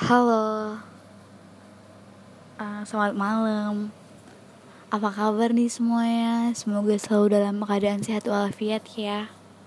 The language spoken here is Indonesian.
Halo, uh, selamat malam. Apa kabar nih semuanya? Semoga selalu dalam keadaan sehat walafiat ya.